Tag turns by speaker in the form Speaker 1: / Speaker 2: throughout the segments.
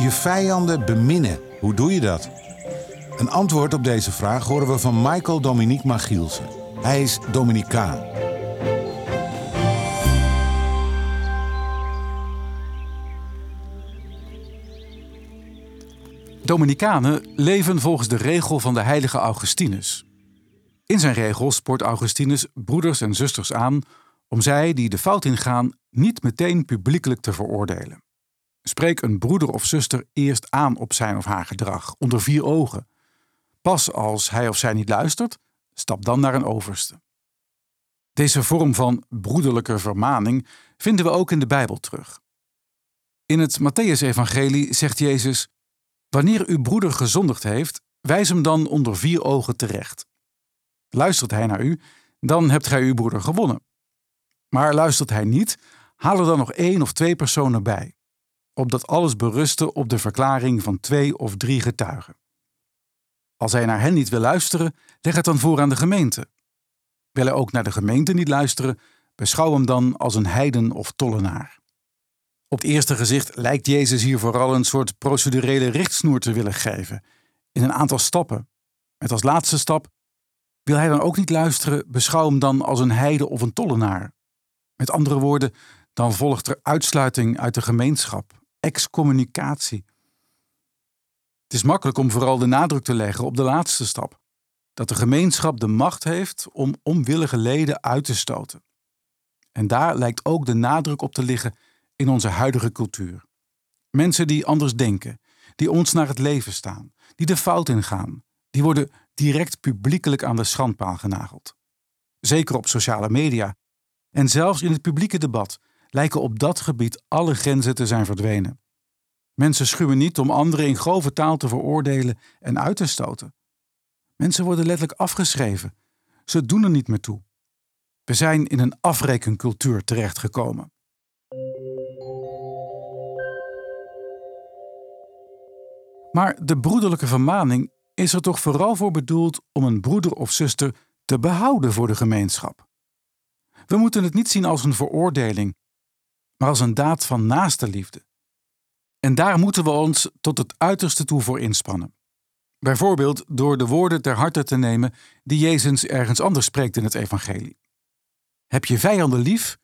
Speaker 1: Je vijanden beminnen. Hoe doe je dat? Een antwoord op deze vraag horen we van Michael Dominique Magielsen. Hij is Dominicaan.
Speaker 2: Dominicanen leven volgens de regel van de heilige Augustinus. In zijn regel spoort Augustinus broeders en zusters aan om zij die de fout ingaan niet meteen publiekelijk te veroordelen. Spreek een broeder of zuster eerst aan op zijn of haar gedrag, onder vier ogen. Pas als hij of zij niet luistert, stap dan naar een overste. Deze vorm van broederlijke vermaning vinden we ook in de Bijbel terug. In het Matthäus-evangelie zegt Jezus: Wanneer uw broeder gezondigd heeft, wijs hem dan onder vier ogen terecht. Luistert hij naar u, dan hebt gij uw broeder gewonnen. Maar luistert hij niet, haal er dan nog één of twee personen bij opdat alles berustte op de verklaring van twee of drie getuigen. Als hij naar hen niet wil luisteren, leg het dan voor aan de gemeente. Wil hij ook naar de gemeente niet luisteren, beschouw hem dan als een heiden of tollenaar. Op het eerste gezicht lijkt Jezus hier vooral een soort procedurele richtsnoer te willen geven, in een aantal stappen. Met als laatste stap: wil hij dan ook niet luisteren, beschouw hem dan als een heide of een tollenaar. Met andere woorden, dan volgt er uitsluiting uit de gemeenschap, excommunicatie. Het is makkelijk om vooral de nadruk te leggen op de laatste stap: dat de gemeenschap de macht heeft om onwillige leden uit te stoten. En daar lijkt ook de nadruk op te liggen in onze huidige cultuur. Mensen die anders denken, die ons naar het leven staan, die de fout ingaan, die worden direct publiekelijk aan de schandpaal genageld. Zeker op sociale media en zelfs in het publieke debat lijken op dat gebied alle grenzen te zijn verdwenen. Mensen schuwen niet om anderen in grove taal te veroordelen en uit te stoten. Mensen worden letterlijk afgeschreven. Ze doen er niet meer toe. We zijn in een afrekencultuur terechtgekomen. Maar de broederlijke vermaning is er toch vooral voor bedoeld om een broeder of zuster te behouden voor de gemeenschap. We moeten het niet zien als een veroordeling maar als een daad van naaste liefde. En daar moeten we ons tot het uiterste toe voor inspannen. Bijvoorbeeld door de woorden ter harte te nemen die Jezus ergens anders spreekt in het Evangelie. Heb je vijanden lief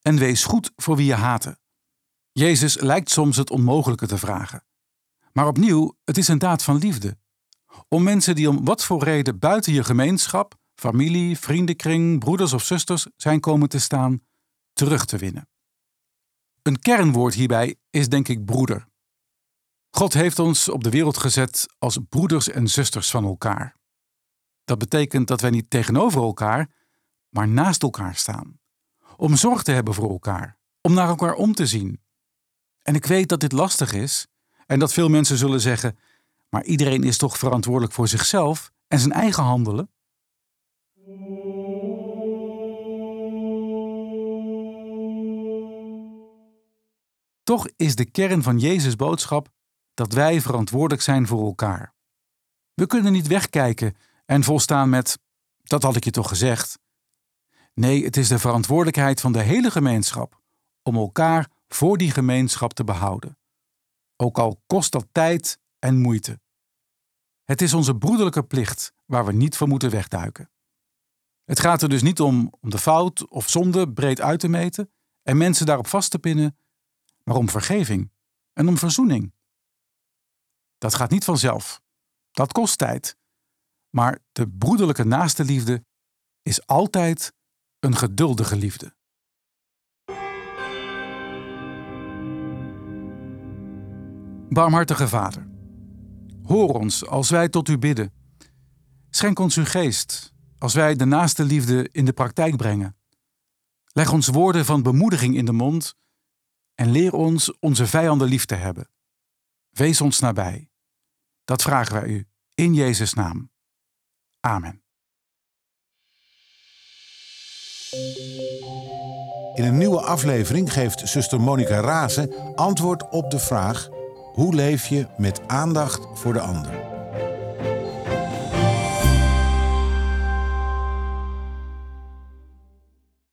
Speaker 2: en wees goed voor wie je haten. Jezus lijkt soms het onmogelijke te vragen. Maar opnieuw, het is een daad van liefde. Om mensen die om wat voor reden buiten je gemeenschap, familie, vriendenkring, broeders of zusters zijn komen te staan, terug te winnen. Een kernwoord hierbij is denk ik broeder. God heeft ons op de wereld gezet als broeders en zusters van elkaar. Dat betekent dat wij niet tegenover elkaar, maar naast elkaar staan. Om zorg te hebben voor elkaar, om naar elkaar om te zien. En ik weet dat dit lastig is en dat veel mensen zullen zeggen: maar iedereen is toch verantwoordelijk voor zichzelf en zijn eigen handelen? Toch is de kern van Jezus' boodschap dat wij verantwoordelijk zijn voor elkaar. We kunnen niet wegkijken en volstaan met: dat had ik je toch gezegd. Nee, het is de verantwoordelijkheid van de hele gemeenschap om elkaar voor die gemeenschap te behouden. Ook al kost dat tijd en moeite. Het is onze broederlijke plicht waar we niet voor moeten wegduiken. Het gaat er dus niet om om de fout of zonde breed uit te meten en mensen daarop vast te pinnen, maar om vergeving en om verzoening. Dat gaat niet vanzelf. Dat kost tijd. Maar de broederlijke naaste liefde is altijd een geduldige liefde. Barmhartige Vader, hoor ons als wij tot u bidden. Schenk ons uw geest als wij de naaste liefde in de praktijk brengen. Leg ons woorden van bemoediging in de mond en leer ons onze vijanden lief te hebben. Wees ons nabij. Dat vragen wij u in Jezus' naam. Amen.
Speaker 1: In een nieuwe aflevering geeft zuster Monica Razen antwoord op de vraag: hoe leef je met aandacht voor de ander?